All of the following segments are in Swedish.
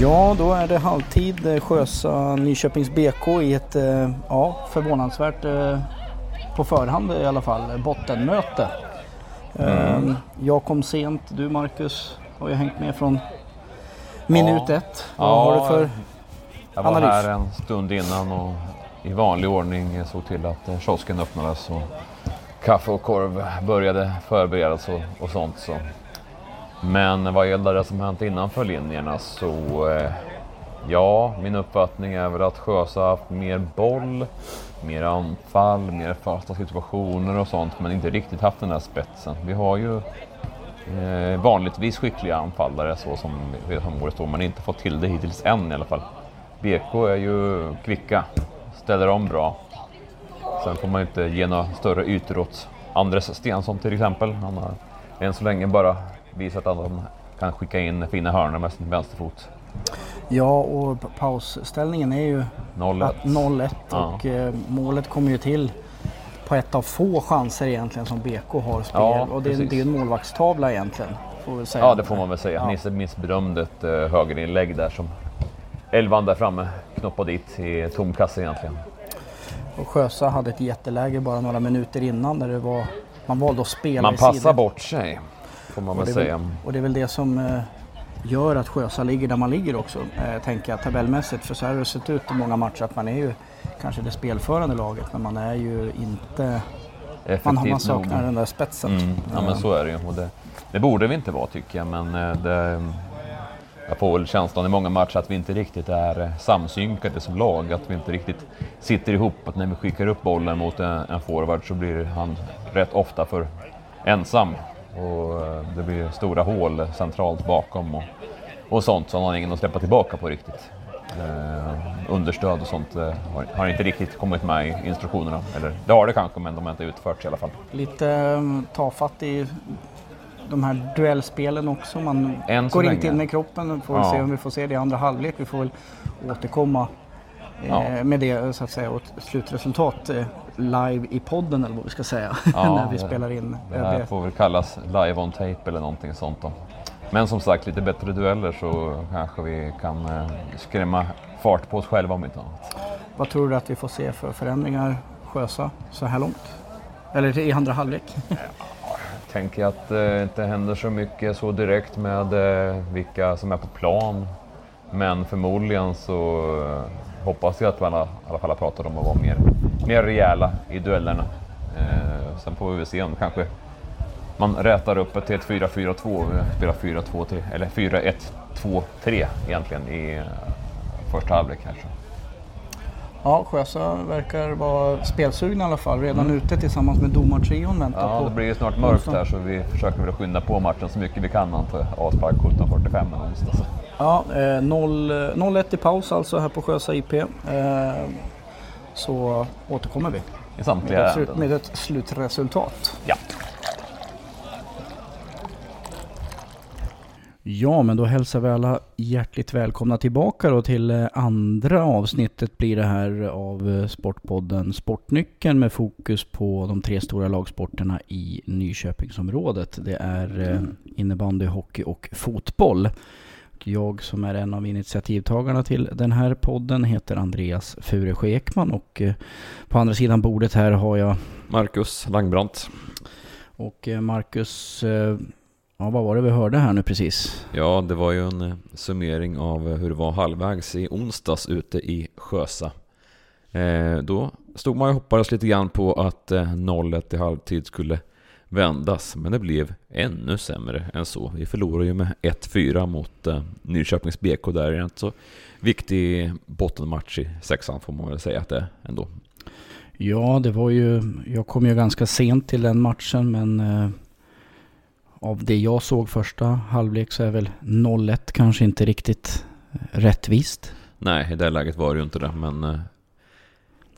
Ja, då är det halvtid. eh, Sjösa Nyköpings BK i ett eh, ja, förvånansvärt eh, på förhand i alla fall bottenmöte. Eh, Jag kom sent, du Marcus har ju hängt med från minut Ja. ett. Vad har du för Jag var analys? här en stund innan och i vanlig ordning såg till att kiosken öppnades och kaffe och korv började förberedas och, och sånt. Så. Men vad gäller det som hänt innanför linjerna så eh, ja, min uppfattning är väl att Sjösa har haft mer boll, mer anfall, mer fasta situationer och sånt men inte riktigt haft den där spetsen. Vi har ju eh, vanligtvis skickliga anfallare så som, som står men inte fått till det hittills än i alla fall. BK är ju kvicka, ställer om bra. Sen får man ju inte ge några större ytor åt Andres Stensson till exempel. Han har än så länge bara visat att han kan skicka in fina hörnor med sin vänsterfot. Ja, och pausställningen är ju 0-1. att 0-1 Ja. och eh, målet kommer ju till på ett av få chanser egentligen som BK har spel. Ja, och det är, det är en målvaktstavla egentligen. Får vi säga. Ja, det får man väl säga. Ja. Nisse missbedömde ett uh, högerinlägg där som elvan där framme knoppade dit i tom kasse egentligen. Och Sjösa hade ett jätteläge bara några minuter innan där det var, man valde att spela Man passar bort sig, får man Och väl det, är säga. väl, och det är väl det som eh, gör att Sjösa ligger där man ligger också, eh, tänker jag tabellmässigt. För så här har det sett ut i många matcher att man är ju kanske det spelförande laget men man är ju inte, man, Effektivt man saknar nog. den där spetsen. Mm, ja men så är det ju. Och det, det borde vi inte vara tycker jag, men eh, det, jag får väl känslan i många matcher att vi inte riktigt är eh, samsynkade som lag. Att vi inte riktigt sitter ihop. Att när vi skickar upp bollen mot en, en forward så blir han rätt ofta för ensam. Och eh, det blir stora hål centralt bakom och, och sånt. Så han har ingen att släppa tillbaka på riktigt. Eh, understöd och sånt eh, har, har inte riktigt kommit med i instruktionerna. Eller det har det kanske, men de har inte utförts i alla fall. Lite um, tafatt i de här duellspelen också. Man går in länge. till med kroppen. Får Ja. se om vi får se det i andra halvlek. Vi får väl återkomma eh, Ja. med det så att säga och ett slutresultat eh, live i podden eller vad vi ska säga Ja, när vi det- spelar in. Det här får väl kallas live on tape eller någonting sånt då. Men som sagt, lite bättre dueller så kanske vi kan eh, skrämma fart på oss själva om inte annat. Vad tror du att vi får se för förändringar Sjösa så här långt? Eller i andra halvlek? Tänker att det inte händer så mycket så direkt med eh, vilka som är på plan. Men förmodligen så eh, hoppas jag att vi alla, i alla fall har pratat om att vara mer, mer rejäla i duellerna. Eh, sen får vi väl se om kanske man rätar upp det till ett 4-4-2, vi spelar 4-2-3, eller 4-1-2-3 egentligen i eh, första halvlek. Så. Ja, Sjösa verkar vara spelsugna i alla fall. Redan ute tillsammans med domartrion väntar Mm. Ja, på... det blir ju snart mörkt här så vi försöker väl skynda på matchen så mycket vi kan antar jag. Avspark 17.45 eller. Så. Ja, eh, 0 eh, 0-1 i paus alltså här på Sjösa IP. Eh, så återkommer vi I med samtliga ett, slut, ärenden. med ett slutresultat. Ja. Ja, men då hälsar vi alla hjärtligt välkomna tillbaka då till eh, andra avsnittet blir det här av eh, Sportpodden Sportnyckeln med fokus på de tre stora lagsporterna i Nyköpingsområdet. Det är eh, innebandy, hockey och fotboll. Och Jag som är en av initiativtagarna till den här podden heter Andreas Furesjö Ekman och eh, på andra sidan bordet här har jag Marcus Langbrandt. Och eh, Marcus, eh, ja, vad var det vi hörde här nu precis? Ja, det var ju en summering av hur det var halvvägs i onsdags ute i Sjösa. Då stod man och hoppades lite grann på att eh, 0-1 i halvtid skulle vändas, men det blev ännu sämre än så. Vi förlorade ju med 1-4 mot eh, Nyköpings BK där. En så viktig bottenmatch i sexan får man väl säga att det är ändå. Ja, det var ju, jag kom ju ganska sent till den matchen men eh, av det jag såg första halvlek så är väl 0-1 kanske inte riktigt rättvist. Nej, i det läget var det ju inte det, men eh,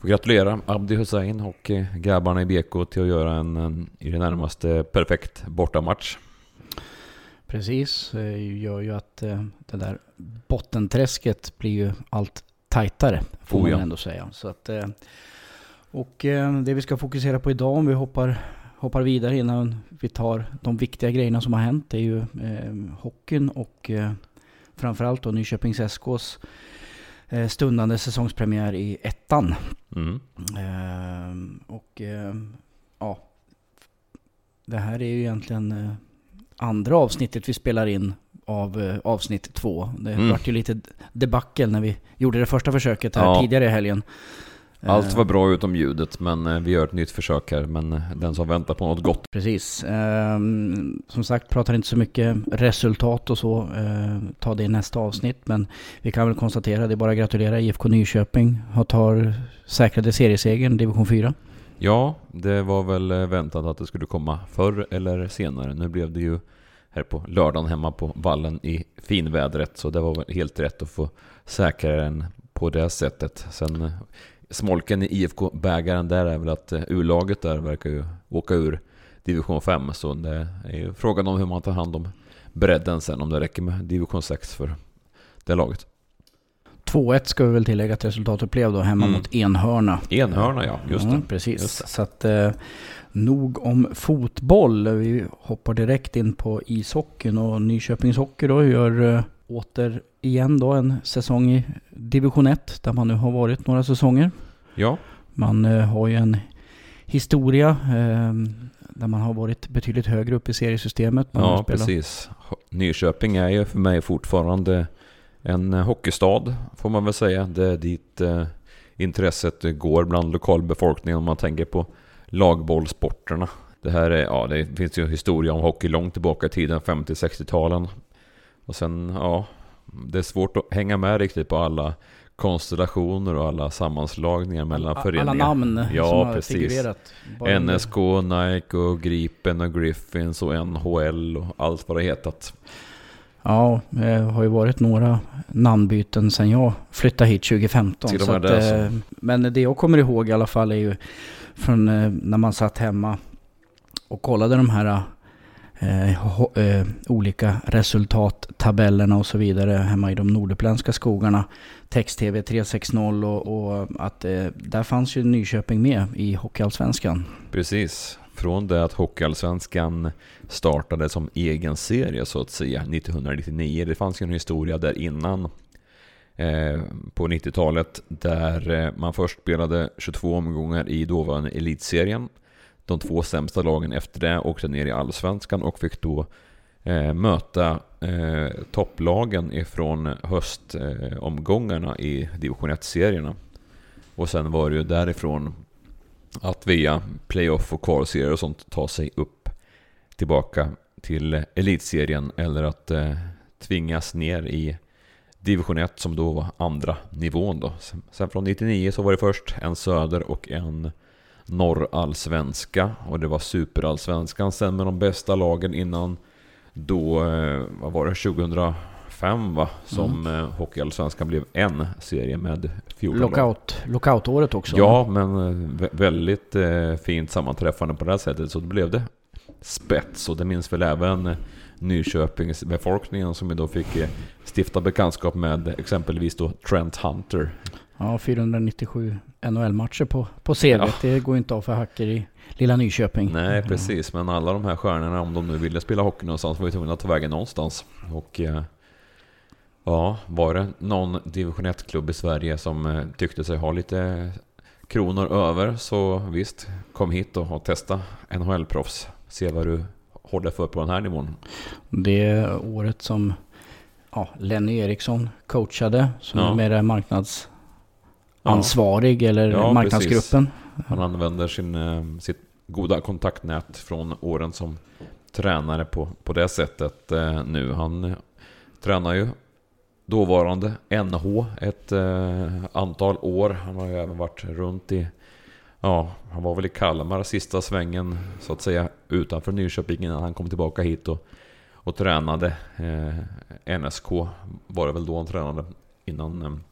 får gratulera Abdi Hussein och eh, grabbarna i BK till att göra en, en i det närmaste perfekt bortamatch. Precis, det gör ju att eh, det där bottenträsket blir ju allt tajtare får Oh man ja. ändå säga. Så att, eh, och eh, det vi ska fokusera på idag om vi hoppar, hoppar vidare innan vi tar de viktiga grejerna som har hänt det är ju eh, hockeyn och eh, framförallt då Nyköpings SKs eh, stundande säsongspremiär i ettan. Mm. Ehm, och ehm, ja, det här är ju egentligen eh, andra avsnittet vi spelar in av eh, avsnitt två. Det Mm. vart ju lite debacle när vi gjorde det första försöket här Ja. tidigare i helgen. Allt Eh, var bra utom ljudet, men eh, vi gör ett nytt försök här. Men eh, den som väntar på något gott. Precis. Ehm, som sagt, pratar inte så mycket resultat och så. Ta det i nästa avsnitt. Men vi kan väl konstatera, det är bara att gratulera IFK Nyköping. Har tar säkrade seriesegern, division 4. Ja, det var väl väntat att det skulle komma förr eller senare. Nu blev det ju här på lördagen hemma på vallen i finvädret. Så det var väl helt rätt att få säkra den på det sättet. Sen smolken i IFK-bägaren där är väl att eh, U-laget där verkar ju åka ur division 5. Så det är ju frågan om hur man tar hand om bredden sen. Om det räcker med division 6 för det laget. 2-1 ska vi väl tillägga att resultatet blev då hemma Mm. mot Enhörna. Enhörna ja, just det. precis. Just det. Så att eh, nog om fotboll. Vi hoppar direkt in på ishockeyn och Nyköpings Hockey då gör eh, återigen då en säsong i division 1 där man nu har varit några säsonger. Ja, Man eh, har ju en historia eh, där man har varit betydligt högre upp i seriesystemet. Ja, precis. Nyköping är ju för mig fortfarande en eh, hockeystad, får man väl säga. Det är dit eh, intresset går bland lokalbefolkningen om man tänker på lagbollsporterna. Det här är, ja, det finns ju historia om hockey långt tillbaka i tiden, 50-60-talen. Och sen, ja, det är svårt att hänga med riktigt på alla konstellationer och alla sammanslagningar mellan föreningar. Alla namn Ja, som har precis. figurerat. NSK, Nike och Gripen och Griffins och NHL och allt vad det hetat. Ja, det har ju varit några namnbyten sedan jag flyttade hit 2015. Till så att, det, eh, men det jag kommer ihåg i alla fall är ju från eh, när man satt hemma och kollade de här eh, ho- eh, olika resultattabellerna och så vidare hemma i de norduppländska skogarna. Text-TV 360 och, och att eh, där fanns ju Nyköping med i Hockeyallsvenskan. Precis. Från det att Hockeyallsvenskan startade som egen serie så att säga 1999. Det fanns ju en historia där innan eh, på 90-talet där eh, man först spelade 22 omgångar i dåvarande elitserien. De två sämsta lagen efter det åkte ner i allsvenskan och fick då eh, möta eh, topplagen ifrån höstomgångarna eh, i division 1-serierna. Och sen var det ju därifrån att via playoff och kvalserier och sånt ta sig upp tillbaka till elitserien eller att eh, tvingas ner i division 1 som då var andra nivån då. Sen, sen från 99 så var det först en söder och en norrallsvenska och det var superallsvenskan sen med de bästa lagen innan då, eh, vad var det, 2005 va? Som mm. Hockeyallsvenskan blev en serie med 14 lag. Lockout, lockoutåret också. Ja, men eh, vä- väldigt eh, fint sammanträffande på det här sättet. Så då blev det spets. Och det minns väl även eh, Nyköpings befolkningen som ju då fick eh, stifta bekantskap med exempelvis då Trent Hunter. Ja, 497 NHL-matcher på, på CVt. Ja. Det går inte av för hacker i lilla Nyköping. Nej, precis. Men alla de här stjärnorna, om de nu ville spela hockey någonstans, var ju tvungna att ta vägen någonstans. Och eh, ja, var det någon division 1-klubb i Sverige som eh, tyckte sig ha lite kronor över så visst, kom hit och, testa NHL-proffs se vad du håller för på den här nivån. Det året som ja, Lenny Eriksson coachade, som Ja. är mer marknadsansvarig eller Ja, marknadsgruppen. Han använder sin, eh, sitt goda kontaktnät från åren som tränare på, på det sättet eh, nu. Han tränar ju dåvarande NH ett eh, antal år. Han har ju även varit runt i, ja, han var väl i Kalmar sista svängen så att säga utanför Nyköping innan han kom tillbaka hit och, och tränade. Eh, NSK var det väl då han tränade innan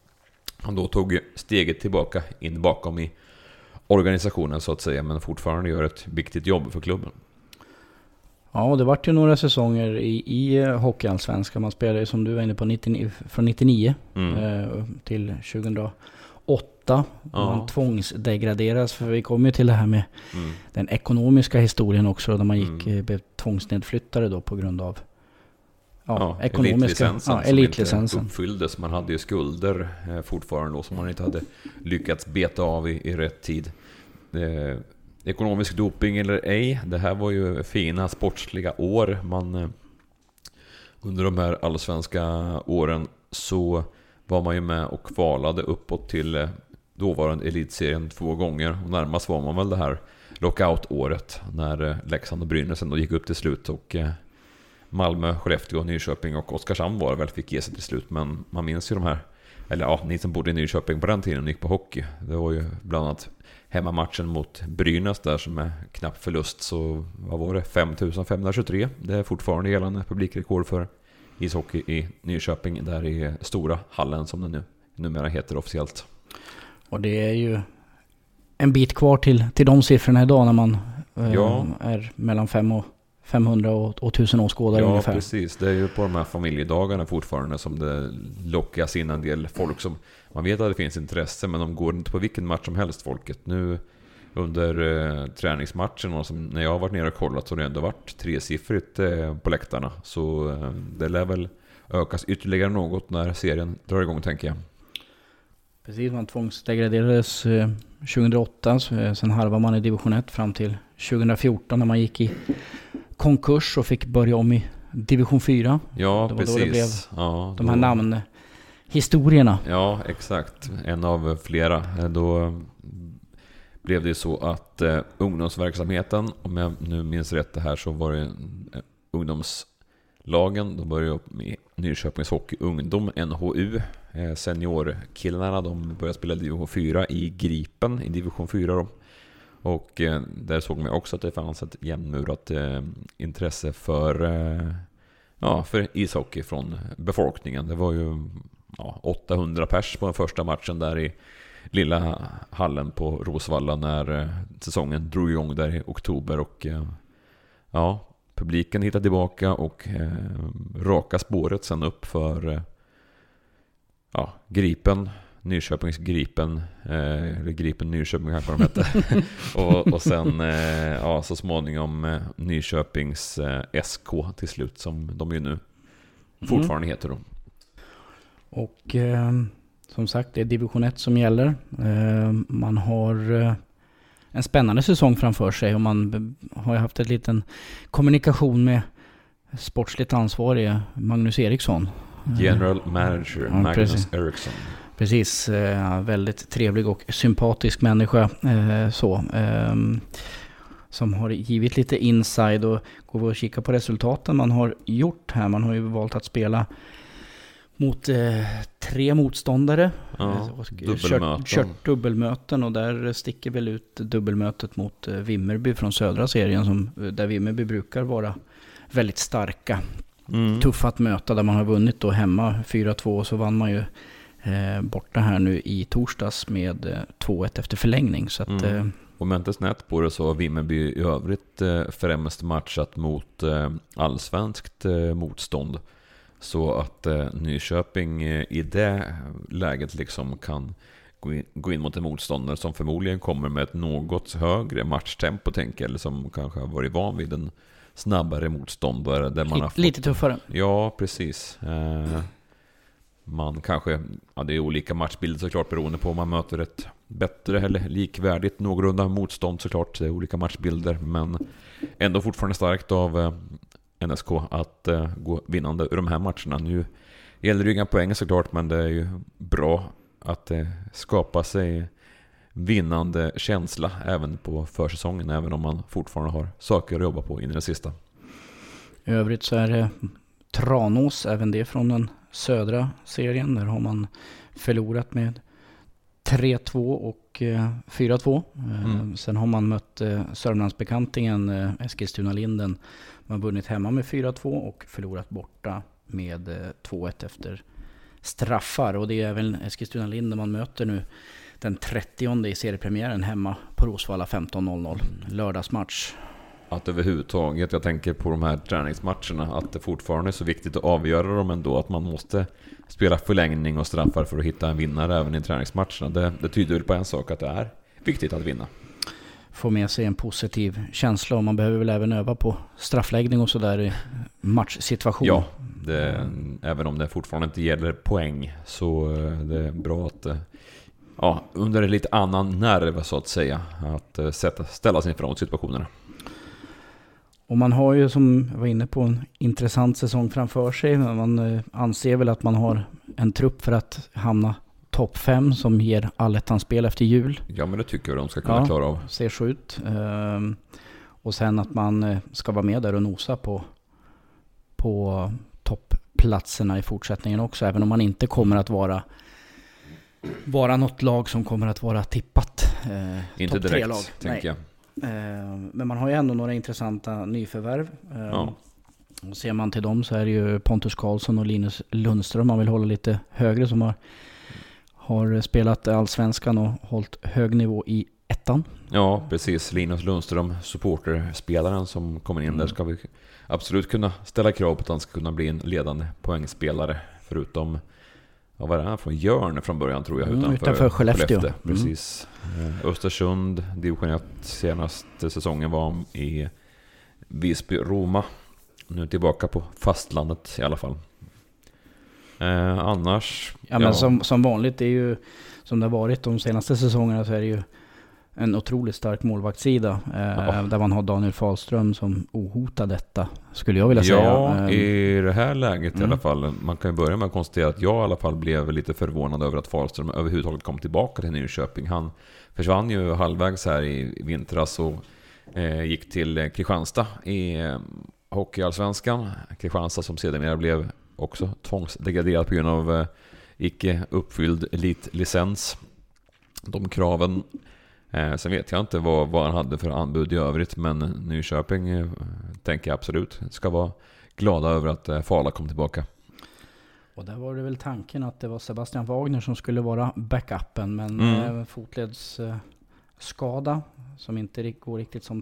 han då tog steget tillbaka in bakom i organisationen så att säga, men fortfarande gör ett viktigt jobb för klubben. Ja, och det vart ju några säsonger i, i eh, Hockeyallsvenskan. Man spelade ju som du var inne på 99, från 99 Mm. eh, till 2008. Man Ja. tvångsdegraderas. För vi kom ju till det här med Mm. den ekonomiska historien också. Där man gick, Mm. eh, blev tvångsnedflyttade då på grund av ja, Ja, elitlicensen Ja, som elitlicensen. inte uppfylldes. Man hade ju skulder eh, fortfarande då som man inte hade lyckats beta av i, i rätt tid. Eh, ekonomisk doping eller ej, det här var ju fina sportsliga år. Man, eh, under de här allsvenska åren så var man ju med och kvalade uppåt till eh, dåvarande elitserien två gånger. Och närmast var man väl det här lockout-året när eh, Leksand och Brynäs ändå gick upp till slut. Och eh, Malmö, Skellefteå, Nyköping och Oskarshamn var väl fick ge sig till slut. Men man minns ju de här, eller ja, ni som bodde i Nyköping på den tiden och gick på hockey. Det var ju bland annat hemmamatchen mot Brynäs där som är knapp förlust. Så vad var det? 5523. Det är fortfarande gällande publikrekord för ishockey i Nyköping. Där i stora hallen som den nu numera heter officiellt. Och det är ju en bit kvar till, till de siffrorna idag när man eh, Ja. är mellan fem och 500 och, och 1000 åskådare Ja, ungefär. precis. Det är ju på de här familjedagarna fortfarande som det lockas in en del folk som... Man vet att det finns intresse, men de går inte på vilken match som helst, folket. Nu under eh, träningsmatchen och som, när jag har varit nere och kollat så har det ändå varit tresiffrigt eh, på läktarna. Så eh, det lär väl ökas ytterligare något när serien drar igång, tänker jag. Precis, man tvångsdegraderades eh, 2008, så, eh, sen harvade man i division 1 fram till 2014 när man gick i konkurs och fick börja om i division 4. Ja, Det var då precis. det blev ja, De då- här namnhistorierna. Ja, exakt. En av flera. Eh, Då blev det ju så att eh, ungdomsverksamheten, om jag nu minns rätt det här, så var det eh, ungdomslagen. Då började upp med Nyköpings Hockey Ungdom, NHU. Eh, seniorkillarna, de började spela division 4 i Gripen, i division 4 då. Och eh, där såg man också att det fanns ett jämnmurat eh, intresse för, eh, ja, för ishockey från befolkningen. Det var ju ja, 800 pers på den första matchen där i lilla hallen på Rosvalla när eh, säsongen drog igång där i oktober. Och eh, ja, publiken hittade tillbaka och eh, raka spåret sen upp för eh, ja, Gripen. Nyköpings Gripen, eh, Gripen Nyköping kanske de hette. och, och sen eh, ja, så småningom eh, Nyköpings eh, SK till slut som de ju nu fortfarande heter. Då. Och eh, som sagt, det är division 1 som gäller. Eh, man har eh, en spännande säsong framför sig och man har ju haft en liten kommunikation med sportsligt ansvarig Magnus Eriksson. General Manager Ja, Magnus. Eriksson. Precis, eh, väldigt trevlig och sympatisk människa. Eh, så, ehm, som har givit lite inside och går vi och kikar på resultaten man har gjort här. Man har ju valt att spela mot eh, tre motståndare. Ja, Eh. Kört, kört dubbelmöten och där sticker väl ut dubbelmötet mot eh, Vimmerby från södra serien. Som, där Vimmerby brukar vara väldigt starka. Mm. Tuffa att möta där man har vunnit då hemma 4-2 och så vann man ju borta här nu i torsdags med eh, 2-1 efter förlängning. Så att, Mm. eh, Om jag inte snett på det så har Vimmerby i övrigt eh, främst matchat mot eh, allsvenskt eh, motstånd. Så att eh, Nyköping eh, i det läget liksom kan gå in, mot en motståndare som förmodligen kommer med ett något högre matchtempo tänker jag. Eller som kanske har varit van vid en snabbare motståndare. Där man har lite, fått, lite tuffare. Ja, precis. Eh, man kanske, ja det är olika matchbilder såklart beroende på om man möter ett bättre eller likvärdigt någorlunda motstånd såklart. Det är olika matchbilder men ändå fortfarande starkt av eh, NSK att eh, gå vinnande ur de här matcherna. Nu gäller det ju inga poäng såklart men det är ju bra att eh, skapa sig vinnande känsla även på försäsongen även om man fortfarande har saker att jobba på in i det sista. I övrigt så är det Tranås, även det från den södra serien. Där har man förlorat med 3-2 och 4-2. Eh, mm. Eh, sen har man mött eh, Sörmlandsbekantingen Eskilstuna-Linden. Man har vunnit hemma med 4-2 och förlorat borta med 2-1 efter straffar. Och det är även Eskilstuna-Linden man möter nu den 30 i seriepremiären hemma på Rosvalla 15.00. Lördagsmatch att överhuvudtaget, jag tänker på de här träningsmatcherna, att det fortfarande är så viktigt att avgöra dem ändå, att man måste spela förlängning och straffar för att hitta en vinnare även i träningsmatcherna. Det, det tyder väl på en sak, att det är viktigt att vinna. Få med sig en positiv känsla och man behöver väl även öva på straffläggning och sådär i matchsituation. Ja, det, även om det fortfarande inte gäller poäng så eh, det är bra att eh, ja, under en lite annan nerv så att säga, att eh, sätta, ställa sig inför de situationerna. Och man har ju som jag var inne på en intressant säsong framför sig. Man eh, anser väl att man har en trupp för att hamna topp fem som ger allettan-spel efter jul. Ja men det tycker jag de ska kunna ja, klara av. ser så ut. Ehm, och sen att man eh, ska vara med där och nosa på, på toppplatserna i fortsättningen också. Även om man inte kommer att vara vara något lag som kommer att vara tippat. Eh, inte direkt, lag. tänker jag. Eh, men man har ju ändå några intressanta nyförvärv. Eh, ja. Och ser man till dem så är det ju Pontus Karlsson och Linus Lundström man vill hålla lite högre som har, har spelat allsvenskan och hållit hög nivå i ettan. Ja, precis. Linus Lundström, supporterspelaren som kommer in mm. där, ska vi absolut kunna ställa krav på att han ska kunna bli en ledande poängspelare. Förutom Ja, vad är han från? Jörn från början tror jag. Mm, utanför, utanför Skellefteå. Skellefteå. Mm. Precis. Mm. Östersund, division 1 senaste säsongen var i Visby-Roma. Nu tillbaka på fastlandet i alla fall. Eh, annars... Ja, men Som, som vanligt, är ju som det har varit de senaste säsongerna så är det ju en otroligt stark målvaktssida. Eh, ja. Där man har Daniel Fahlström som ohotar detta, skulle jag vilja säga. Ja, eh, i det här läget mm. i alla fall. Man kan ju börja med att konstatera att jag i alla fall blev lite förvånad över att Fahlström överhuvudtaget kom tillbaka till Nyköping. Han försvann ju halvvägs här i vintras och eh, gick till Kristianstad i eh, Hockeyallsvenskan. Kristianstad som sedermera blev också tvångsdegraderad på grund av eh, icke uppfylld elitlicens. De kraven Eh, sen vet jag inte vad, vad han hade för anbud i övrigt, men Nyköping eh, tänker jag absolut ska vara glada över att eh, Fala kom tillbaka. Och där var det väl tanken att det var Sebastian Wagner som skulle vara backupen, men mm. eh, fotledsskada som inte går riktigt som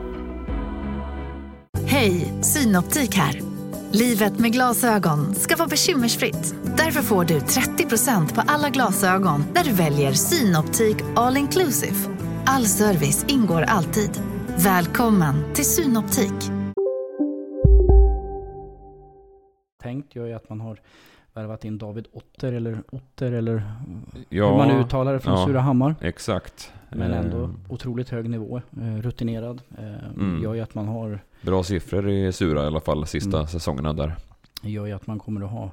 Hej, Synoptik här. Livet med glasögon ska vara bekymmersfritt. Därför får du 30% på alla glasögon när du väljer Synoptik All Inclusive. All service ingår alltid. Välkommen till Synoptik. Tänkt jag är att man har värvat in David Otter eller Otter eller ja, hur man nu uttalar det från ja, Surahammar. Exakt. Men ändå mm. otroligt hög nivå, eh, rutinerad. Eh, mm. Gör ju att man har... Bra siffror i Sura i alla fall, sista mm. säsongerna där. Gör ju att man kommer att ha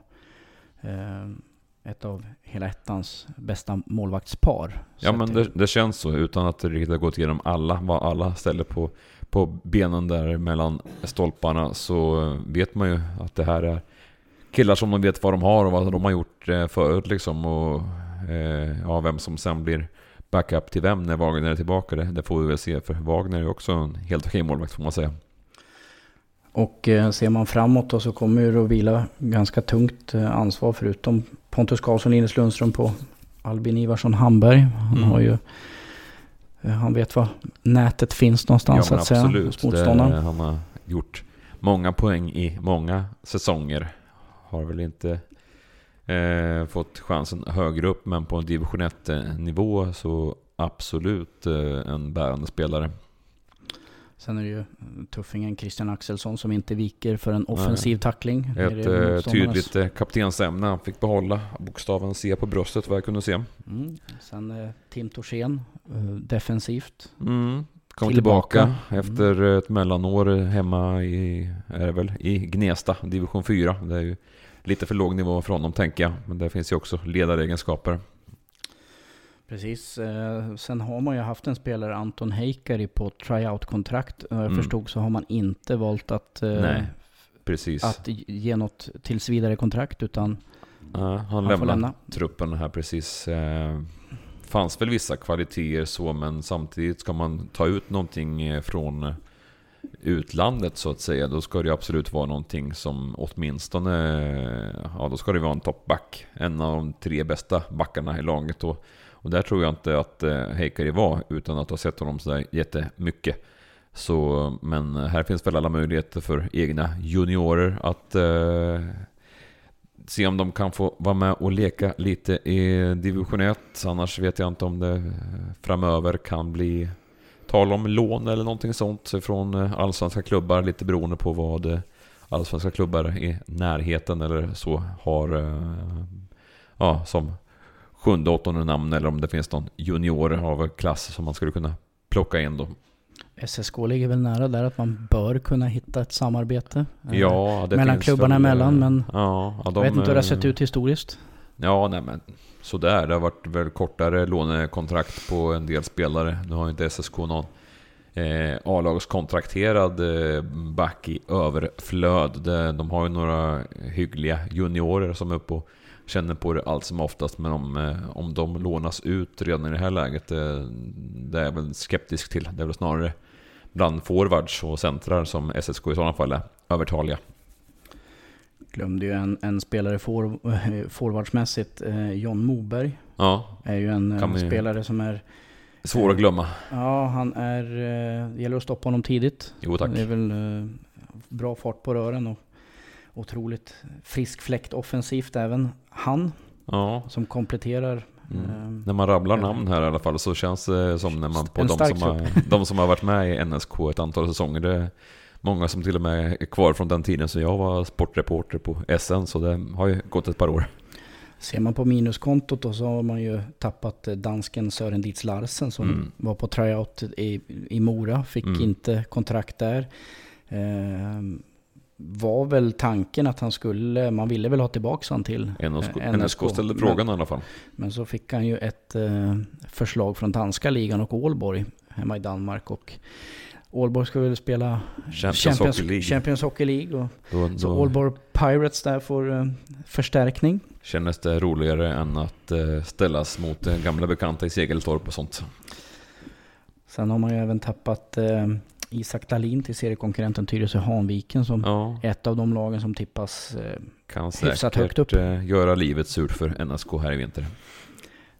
ett av hela ettans bästa målvaktspar. Ja men det, det, känns så, utan att det riktigt har gått igenom alla, vad alla ställer på, på benen där mellan stolparna, så vet man ju att det här är killar som de vet vad de har och vad de har gjort förut liksom. Och ja, vem som sen blir backup till vem när Wagner är tillbaka. Det, det får vi väl se, för Wagner är ju också en helt okej målvakt får man säga. Och eh, ser man framåt då så kommer det att vila ganska tungt eh, ansvar förutom Pontus Karlsson, Linus Lundström på Albin Ivarsson Hamberg. Han Mm. har ju eh, han vet var nätet finns någonstans men att säga. absolut. motståndaren. Han har gjort många poäng i många säsonger. Har väl inte eh, fått chansen högre upp, men på en division 1-nivå så absolut eh, en bärande spelare. Sen är det ju tuffingen Christian Axelsson som inte viker för en offensiv tackling. Ett eh, tydligt eh, kaptensämne. Han fick behålla bokstaven C på bröstet vad jag kunde se. Mm. Sen eh, Tim Torsén, eh, defensivt. Mm. Kom Tillbaka. tillbaka, efter ett mellanår hemma i, är det väl, i Gnesta, division 4. Det är ju lite för låg nivå för honom tänker jag. Men det finns ju också ledaregenskaper. Precis. Eh, sen har man ju haft en spelare, Anton Heikkari, på tryout-kontrakt. Vad jag Mm. förstod så har man inte valt att, eh, Nej, Precis. att ge något tills vidare kontrakt utan Ja, han, han lämnade lämna. truppen här precis. Eh, fanns väl vissa kvaliteter så, men samtidigt ska man ta ut någonting eh, från utlandet så att säga, då ska det absolut vara någonting som åtminstone, ja då ska det vara en toppback. En av de tre bästa backarna i laget. Och, och där tror jag inte att eh, Heikari var, utan att ha sett honom sådär jättemycket. Så, men här finns väl alla möjligheter för egna juniorer att eh, se om de kan få vara med och leka lite i division 1. Annars vet jag inte om det eh, framöver kan bli tal om lån eller någonting sånt från eh, allsvenska klubbar. Lite beroende på vad allsvenska klubbar i närheten eller så har eh, ja, som sjunde, åttonde namn eller om det finns någon junior av klass som man skulle kunna plocka in då. SSK ligger väl nära där att man bör kunna hitta ett samarbete. eh, Ja, det mellan finns klubbarna väl, eh, emellan, men ja, ja, jag de, vet inte hur det har eh, sett ut historiskt. Ja, nej men sådär. Det har varit väl kortare lånekontrakt på en del spelare. Nu har ju inte SSK någon eh, A-lagskontrakterad eh, back i överflöd. De har ju några hyggliga juniorer som är uppe och känner på det allt som oftast. Men om, eh, om de lånas ut redan i det här läget, eh, det är jag väl skeptisk till. Det är väl snarare bland forwards och centrar som SSK i sådana fall är övertaliga. Glömde ju en, en spelare for, eh, forwardsmässigt, John Moberg. Ja, Är ju en vi- spelare som är, svår att glömma. ja han är, det gäller att stoppa honom tidigt. Jo tack. Det är väl bra fart på rören och otroligt frisk fläkt offensivt även han Ja, som kompletterar. Mm. eh, När man rabblar namn här i alla fall så känns det som när man på de som, har, de som har varit med i NSK ett antal säsonger. Det är många som till och med är kvar från den tiden så jag var sportreporter på SN så det har ju gått ett par år. Ser man på minuskontot då så har man ju tappat eh, dansken Sören Dietz Larsen som Mm. var på tryout i, i Mora. Fick Mm. inte kontrakt där. Eh, var väl tanken att han skulle, man ville väl ha tillbaka han till NSK, eh, NSK ställde frågan i alla fall. Men så fick han ju ett eh, förslag från danska ligan och Ålborg hemma i Danmark. Och Ålborg ska väl spela Champions, Hockey League. Champions Hockey League och, Då, så då Ålborg Pirates där får eh, förstärkning. kändes det roligare än att ställas mot gamla bekanta i Segeltorp och sånt. Sen har man ju även tappat Isak Dahlin till seriekonkurrenten Tyresö Hanviken som Ja, ett av de lagen som tippas. Eh, kan Hyfsat högt upp. eh, göra livet surt för NSK här i vinter.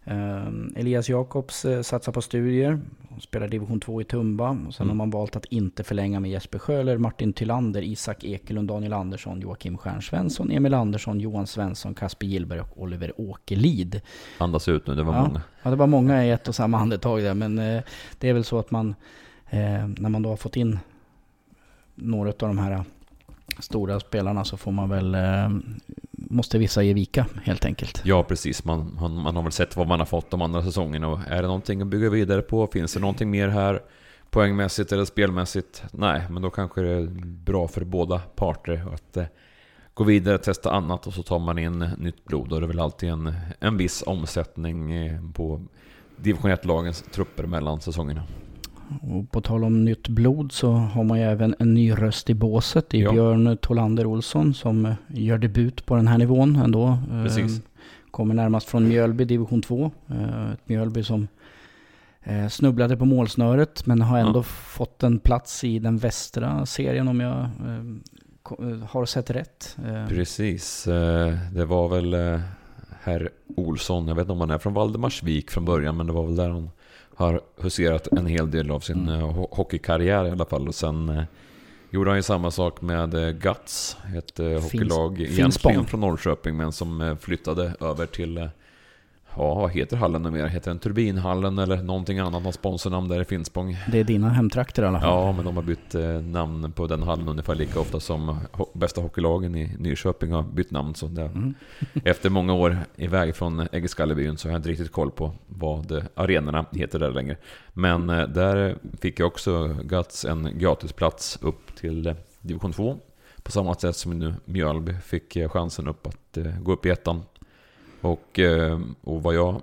eh, Elias Jakobs eh, satsar på studier, och spelar division 2 i Tumba. Och sen Mm. har man valt att inte förlänga med Jesper Sjöler, Martin Tylander, Isak Ekelund, Daniel Andersson, Joakim Stjärnsvensson, Emil Andersson, Johan Svensson, Kasper Gillberg och Oliver Åkerlid. Andas ut nu, det var Ja. många. Ja, det var många i ett och samma andetag där, men eh, det är väl så att man, eh, när man då har fått in några av de här stora spelarna så får man väl, eh, måste vissa ge vika helt enkelt. Ja, precis. Man, man, man har väl sett vad man har fått de andra säsongerna och är det någonting att bygga vidare på? Finns det någonting mer här? Poängmässigt eller spelmässigt? Nej, men då kanske det är bra för båda parter att eh, gå vidare, testa annat och så tar man in nytt blod. Och det är väl alltid en, en viss omsättning eh, på division 1-lagens trupper mellan säsongerna. Och på tal om nytt blod så har man ju även en ny röst i båset i Ja. Björn Tolander Olsson som eh, gör debut på den här nivån ändå. Eh, Precis. Kommer närmast från Mjölby division 2. Eh, Ett Mjölby som snubblade på målsnöret men har ändå Ja. fått en plats i den västra serien om jag har sett rätt. Precis, det var väl herr Olsson, jag vet inte om han är från Valdemarsvik från början, men det var väl där han har huserat en hel del av sin Mm. eh, ho- hockeykarriär i alla fall. Och sen eh, gjorde han ju samma sak med eh, Guts, ett eh, hockeylag Finspång. egentligen från Norrköping, men som eh, flyttade över till Ja, vad heter hallen nu mer? Heter den Turbinhallen eller någonting annat? Någon sponsornamn där i Finspång? Det är dina hemtrakter i alla fall. Ja, men de har bytt eh, namn på den hallen ungefär lika ofta som bästa hockeylagen i Nyköping har bytt namn. Så Mm. efter många år iväg från Äggeskallebyn så har jag inte riktigt koll på vad arenorna heter där längre. Men eh, där fick jag också Guts en gratisplats upp till eh, division 2. På samma sätt som nu Mjölby fick chansen upp att gå upp i ettan. Och, eh, och vad jag...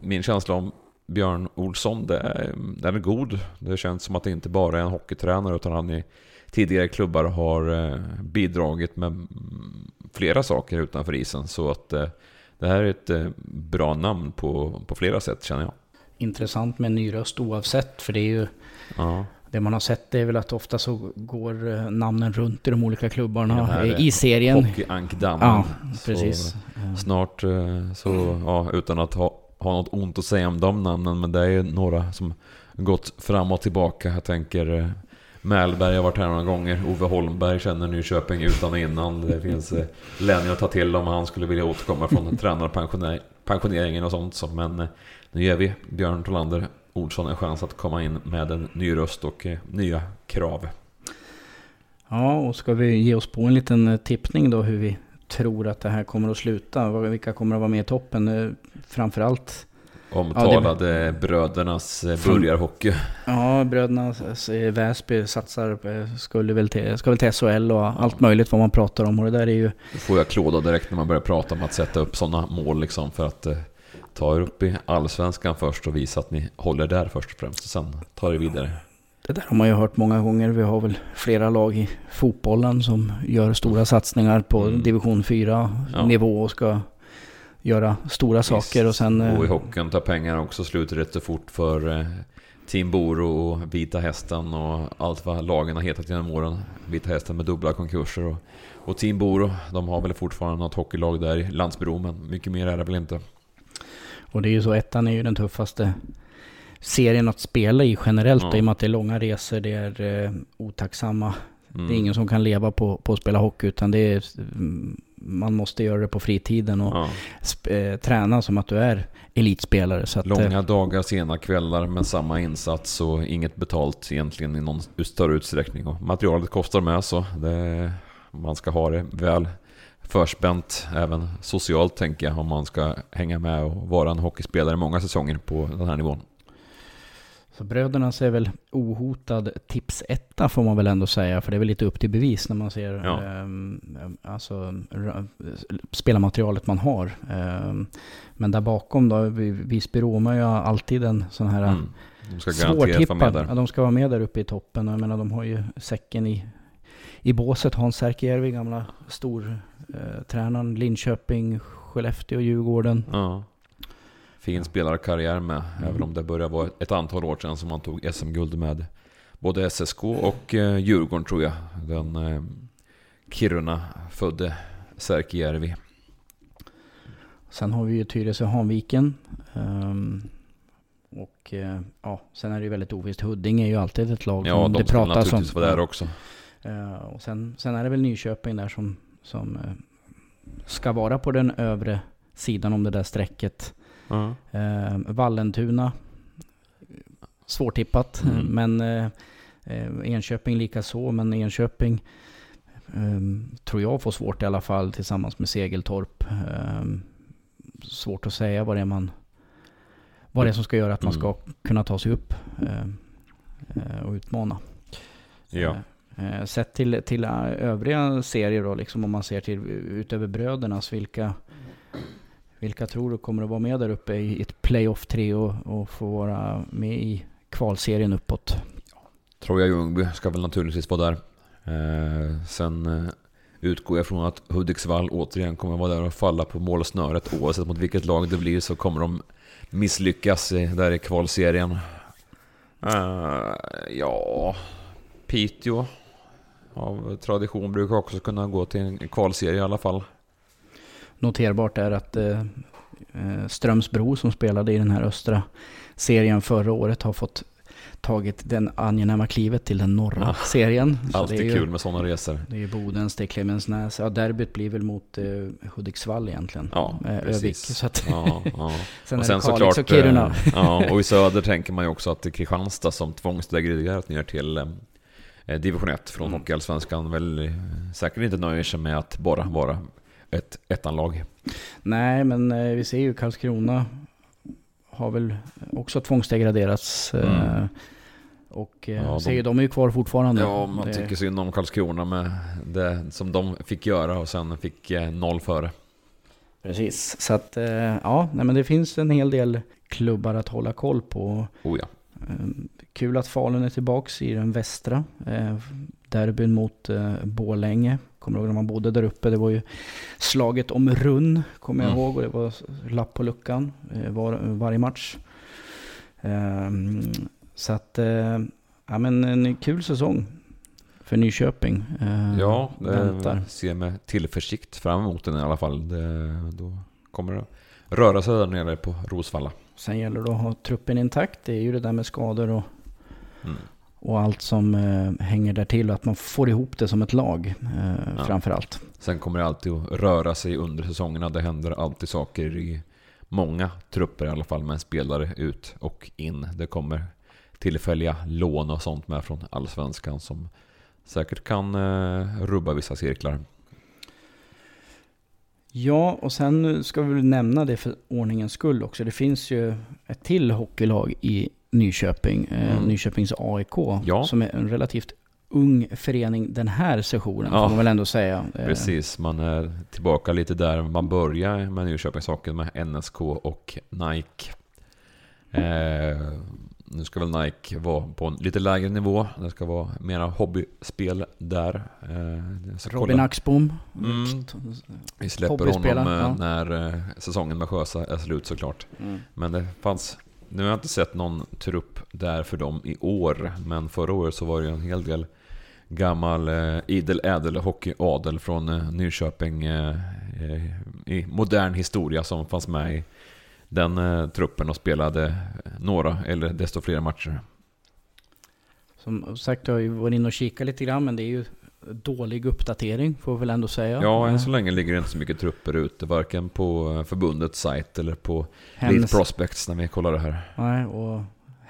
Min känsla om Björn Olsson, det är, den är god. Det känns som att det inte bara är en hockeytränare utan han i tidigare klubbar har eh, bidragit med flera saker utanför isen. Så att eh, det här är ett bra namn på, på flera sätt känner jag. Intressant med en ny röst oavsett, för det är ju Ja, det man har sett det är väl att ofta så går eh, namnen runt i de olika klubbarna Ja, här eh, i serien. Hockeyankdammen. Ja, Så precis. Eh, Snart eh, så, ja, utan att ha, ha något ont att säga om de namnen, men det är ju några som gått fram och tillbaka. Jag tänker Mälberg har varit här några gånger. Ove Holmberg känner Nyköping utan och innan. Det finns Lenny att ta till om han skulle vilja återkomma från tränarpensioneringen och sånt. Så, men nu ger vi Björn Tolander Olsson en chans att komma in med en ny röst och eh, nya krav. Ja, och ska vi ge oss på en liten eh, tippning då hur vi tror att det här kommer att sluta? Vilka kommer att vara med i toppen? Eh, Framförallt, Omtalade brödernas eh, Från- burgarhockey. ja, bröderna Väsby satsar, skulle väl till, ska väl till SHL och allt möjligt vad man pratar om. Och det där är ju, Då får jag klåda direkt när man börjar prata om att sätta upp sådana mål liksom för att ta er upp i allsvenskan först och visa att ni håller där först och främst och sen ta er vidare. det där har man ju hört många gånger. Vi har väl flera lag i fotbollen som gör stora satsningar på Mm. division 4 Ja. nivå och ska göra stora saker. Och sen... eh, Och i hockeyn tar pengar också slut rätt så fort för eh, Team Boro och Vita Hästen och allt vad lagen har hetat genom åren. Vita Hästen med dubbla konkurser och, och Team Boro, de har väl fortfarande något hockeylag där i Landsbro men mycket mer är det väl inte. Och det är ju så, ettan är ju den tuffaste serien att spela i generellt. Ja. I och med att det är långa resor, det är eh, otacksamma. Mm. Det är ingen som kan leva på, på att spela hockey utan det är, mm, man måste göra det på fritiden och Ja. sp- eh, träna som att du är elitspelare. Så att, eh, Långa dagar, sena kvällar med samma insats och inget betalt egentligen i någon större utsträckning. Och materialet kostar med så det, man ska ha det väl förspänt även socialt tänker jag om man ska hänga med och vara en hockeyspelare många säsonger på den här nivån. Så brödernas är väl ohotad tips etta får man väl ändå säga. För det är väl lite upp till bevis när man ser Ja. ehm, alltså, spelarmaterialet man har. Ehm, men där bakom då, Vi- Visby-Roma är ju alltid en sån här Mm. De ska svårtippad. Ja, de ska vara med där uppe i toppen. Jag menar, de har ju säcken i, i båset. Hans Särkijärvi, gamla stortränaren. Linköping, Skellefteå, Djurgården. Ja. Fin spelarkarriär med, Mm. även om det börjar vara ett antal år sedan som man tog SM-guld med både SSK och eh, Djurgården tror jag. Den eh, Kiruna-födde Särkijärvi. Sen har vi ju Tyresö-Hanviken. Ehm, och eh, ja, sen är det ju väldigt ovisst. Huddinge är ju alltid ett lag Ja, som de det pratas om. naturligtvis vara där också. Eh, och sen, sen är det väl Nyköping där som, som eh, ska vara på den övre sidan om det där strecket. Ja. Eh, Vallentuna, svårtippat. Mm. Men eh, eh, Enköping lika så Men Enköping eh, tror jag får svårt i alla fall tillsammans med Segeltorp. Eh, svårt att säga vad det är man vad det är som ska göra att man Mm. ska kunna ta sig upp och utmana. Ja. Eh, Sett till, till eh, övriga serier då, liksom om man ser till utöver brödernas, vilka, vilka tror du kommer att vara med där uppe i ett playoff 3 och, och få vara med i kvalserien uppåt? Troja Ljungby ska väl naturligtvis vara där. Eh, sen eh, utgår jag från att Hudiksvall återigen kommer vara där och falla på målsnöret. Oavsett mot vilket lag det blir så kommer de misslyckas där i kvalserien. Eh, ja, Piteå av tradition brukar också kunna gå till en kvalserie i alla fall. Noterbart är att eh, eh, Strömsbro som spelade i den här östra serien förra året har fått tagit den angenäma klivet till den norra ja. serien. Så Alltid det är kul med sådana resor. Det är Bodens, det är Klemensnäs. Ja, derbyt blir väl mot eh, Hudiksvall egentligen. Ja, eh, Övik. Så att ja, ja. sen och sen såklart, och Kiruna. Eh, ja, och i söder tänker man ju också att Kristianstad som tvångsdegraderat ner till division 1 från mm. Hockeyallsvenskan väl eh, säkert inte nöjer sig med att bara vara ett ettanlag. Nej, men eh, vi ser ju Karlskrona har väl också tvångsdegraderats. Eh, mm. Och eh, ja, de, de är ju kvar fortfarande. Ja, man det... tycker synd om Karlskrona med det som de fick göra och sen fick eh, noll före. Precis, så att ja, nej, men det finns en hel del klubbar att hålla koll på. Oh ja. Kul att Falun är tillbaks i den västra. Derbyn mot Bålänge Kommer ihåg när man bodde där uppe. Det var ju slaget om runn, kommer jag mm. ihåg. Och det var lapp på luckan eh, var, varje match. Um, så att, ja men en kul säsong för Nyköping. Ja, det ser med tillförsikt fram emot den i alla fall. Det, då kommer det röra sig där nere på Rosvalla. Sen gäller det att ha truppen intakt. Det är ju det där med skador och mm och allt som eh, hänger där till och att man får ihop det som ett lag eh, ja. framför allt. Sen kommer det alltid att röra sig under säsongerna. Det händer alltid saker i många trupper i alla fall med spelare ut och in. Det kommer tillfälliga lån och sånt med från allsvenskan som säkert kan eh, rubba vissa cirklar. Ja, och sen ska vi väl nämna det för ordningens skull också. Det finns ju ett till hockeylag i Nyköping, eh, mm. Nyköpings AIK, ja. som är en relativt ung förening den här sessionen, ja. får man väl ändå säga. Eh, Precis, man är tillbaka lite där man börjar med Nyköpingshockeyn med NSK och Nike. Eh, nu ska väl Nike vara på en lite lägre nivå. Det ska vara mera hobbyspel där. Eh, Robin Axbom. Mm. Vi släpper honom ja. när säsongen med Sjösa är slut såklart. Mm. Men det fanns nu har jag inte sett någon trupp där för dem i år, men förra året så var det en hel del gammal eh, idel ädel hockeyadel från eh, Nyköping eh, eh, i modern historia som fanns med i den eh, truppen och spelade några eller desto fler matcher. Som sagt, jag har ju varit inne och kikat lite grann, men det är ju dålig uppdatering får vi väl ändå säga. Ja, än så länge ligger det inte så mycket trupper ute, varken på förbundets sajt eller på Hems... Lead Prospects när vi kollar det här. Nej, och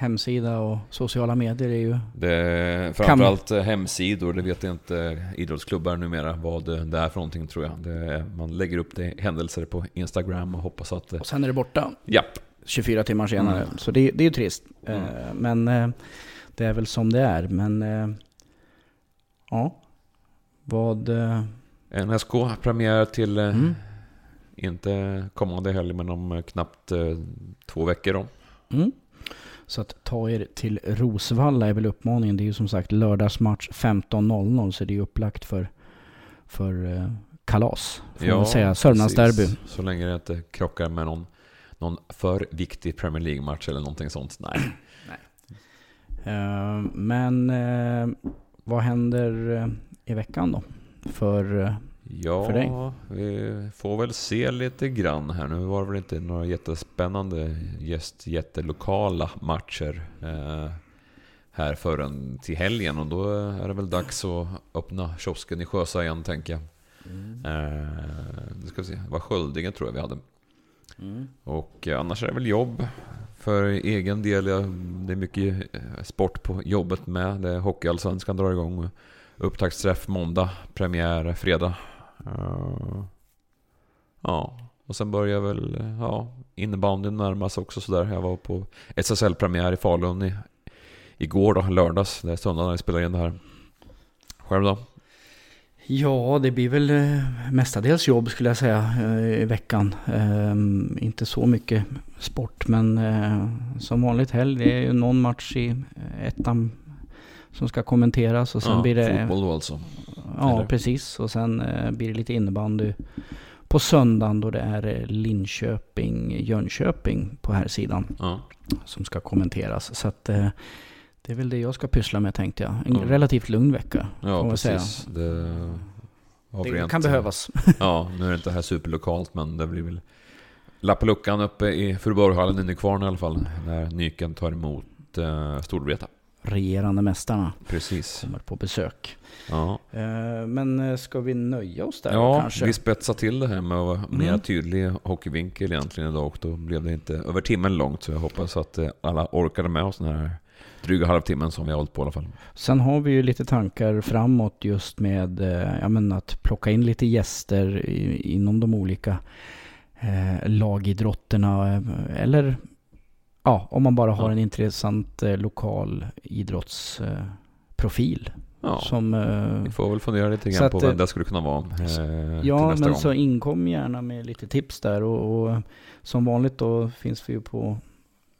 hemsida och sociala medier är ju... Det framförallt kan... hemsidor, det vet inte idrottsklubbar numera vad det är för någonting tror jag. Är, man lägger upp det händelser på Instagram och hoppas att... Och sen är det borta. Japp. 24 timmar senare. Mm. Så det, det är ju trist. Mm. Eh, men eh, det är väl som det är. Men eh, ja, vad... Eh, NSK premiär till eh, mm. inte kommande helg men om eh, knappt två veckor då. Mm. Så att ta er till Rosvalla är väl uppmaningen. Det är ju som sagt lördagsmatch 15.00 så det är upplagt för, för kalas. Får ja, man säga. Sörmlandsderby. Så länge det inte krockar med någon, någon för viktig Premier League-match eller någonting sånt. Nej. Nej. Uh, men uh, vad händer i veckan då? För, eh, ja, för dig? vi får väl se lite grann här. Nu var det väl inte några jättespännande, just jättelokala matcher eh, här förrän till helgen. Och då är det väl dags att öppna kiosken i Sjösa igen tänker jag. Mm. Eh, ska vi se, det var Sköldinge tror jag vi hade. Mm. Och eh, annars är det väl jobb. För egen del, det är mycket eh, sport på jobbet med. Det är Hockeyallsvenskan drar igång. Upptaktsträff måndag, premiär fredag. Uh, ja, och sen börjar väl ja, innebandyn närmas också sådär. Jag var på SSL-premiär i Falun i, igår då, lördags. Det är söndag när jag spelar in det här. Själv då? Ja, det blir väl eh, mestadels jobb skulle jag säga eh, i veckan. Um, inte så mycket sport, men uh, som vanligt helg. Det är ju någon match i ettan som ska kommenteras och sen ja, blir det... Fotboll då alltså? Ja, Eller? precis. Och sen eh, blir det lite innebandy på söndagen då det är eh, Linköping, Jönköping på här sidan Ja. som ska kommenteras. Så att eh, det är väl det jag ska pyssla med tänkte jag. En Ja. relativt lugn vecka. Ja, man säga. precis. Det, Det rent- kan behövas. Ja, nu är det inte här superlokalt men det blir väl Lappeluckan uppe i Furuborghallen i Nykvarn i alla fall. När Nyken tar emot uh, Storvreta. Regerande mästarna Precis. kommer på besök. Ja, Eh, men eh, ska vi nöja oss där ja kanske? vi spetsar till det här med att vara Mm. mer tydlig hockeyvinkel egentligen idag och då blev det inte över timmen långt så jag hoppas att eh, alla orkade med oss den här dryga halvtimmen som vi har hållit på i alla fall. Sen har vi ju lite tankar framåt just med ja, men att plocka in lite gäster inom de olika eh, lagidrotterna. Eller ja, om man bara har Ja. en intressant eh, lokal idrottsprofil. Eh, Ja, som, eh, vi får väl fundera lite grann på eh, vem det skulle kunna vara eh, Ja, men gång. så inkom gärna med lite tips där. Och, och som vanligt då finns vi ju på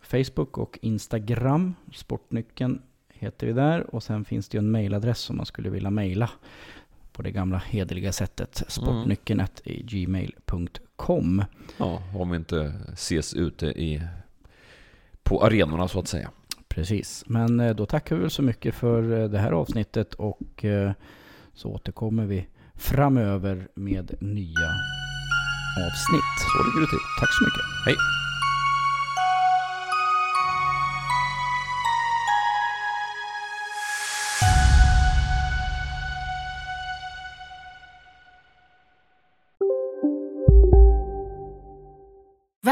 Facebook och Instagram. Sportnyckeln heter vi där. Och sen finns det ju en mailadress om man skulle vilja mejla på det gamla hederliga sättet. Sportnyckeln gmail.com. Ja, om vi inte ses ute i, på arenorna så att säga. Precis. Men eh, då tackar vi väl så mycket för eh, det här avsnittet och eh, så återkommer vi framöver med nya avsnitt. Så ligger det till. Tack så mycket. Hej!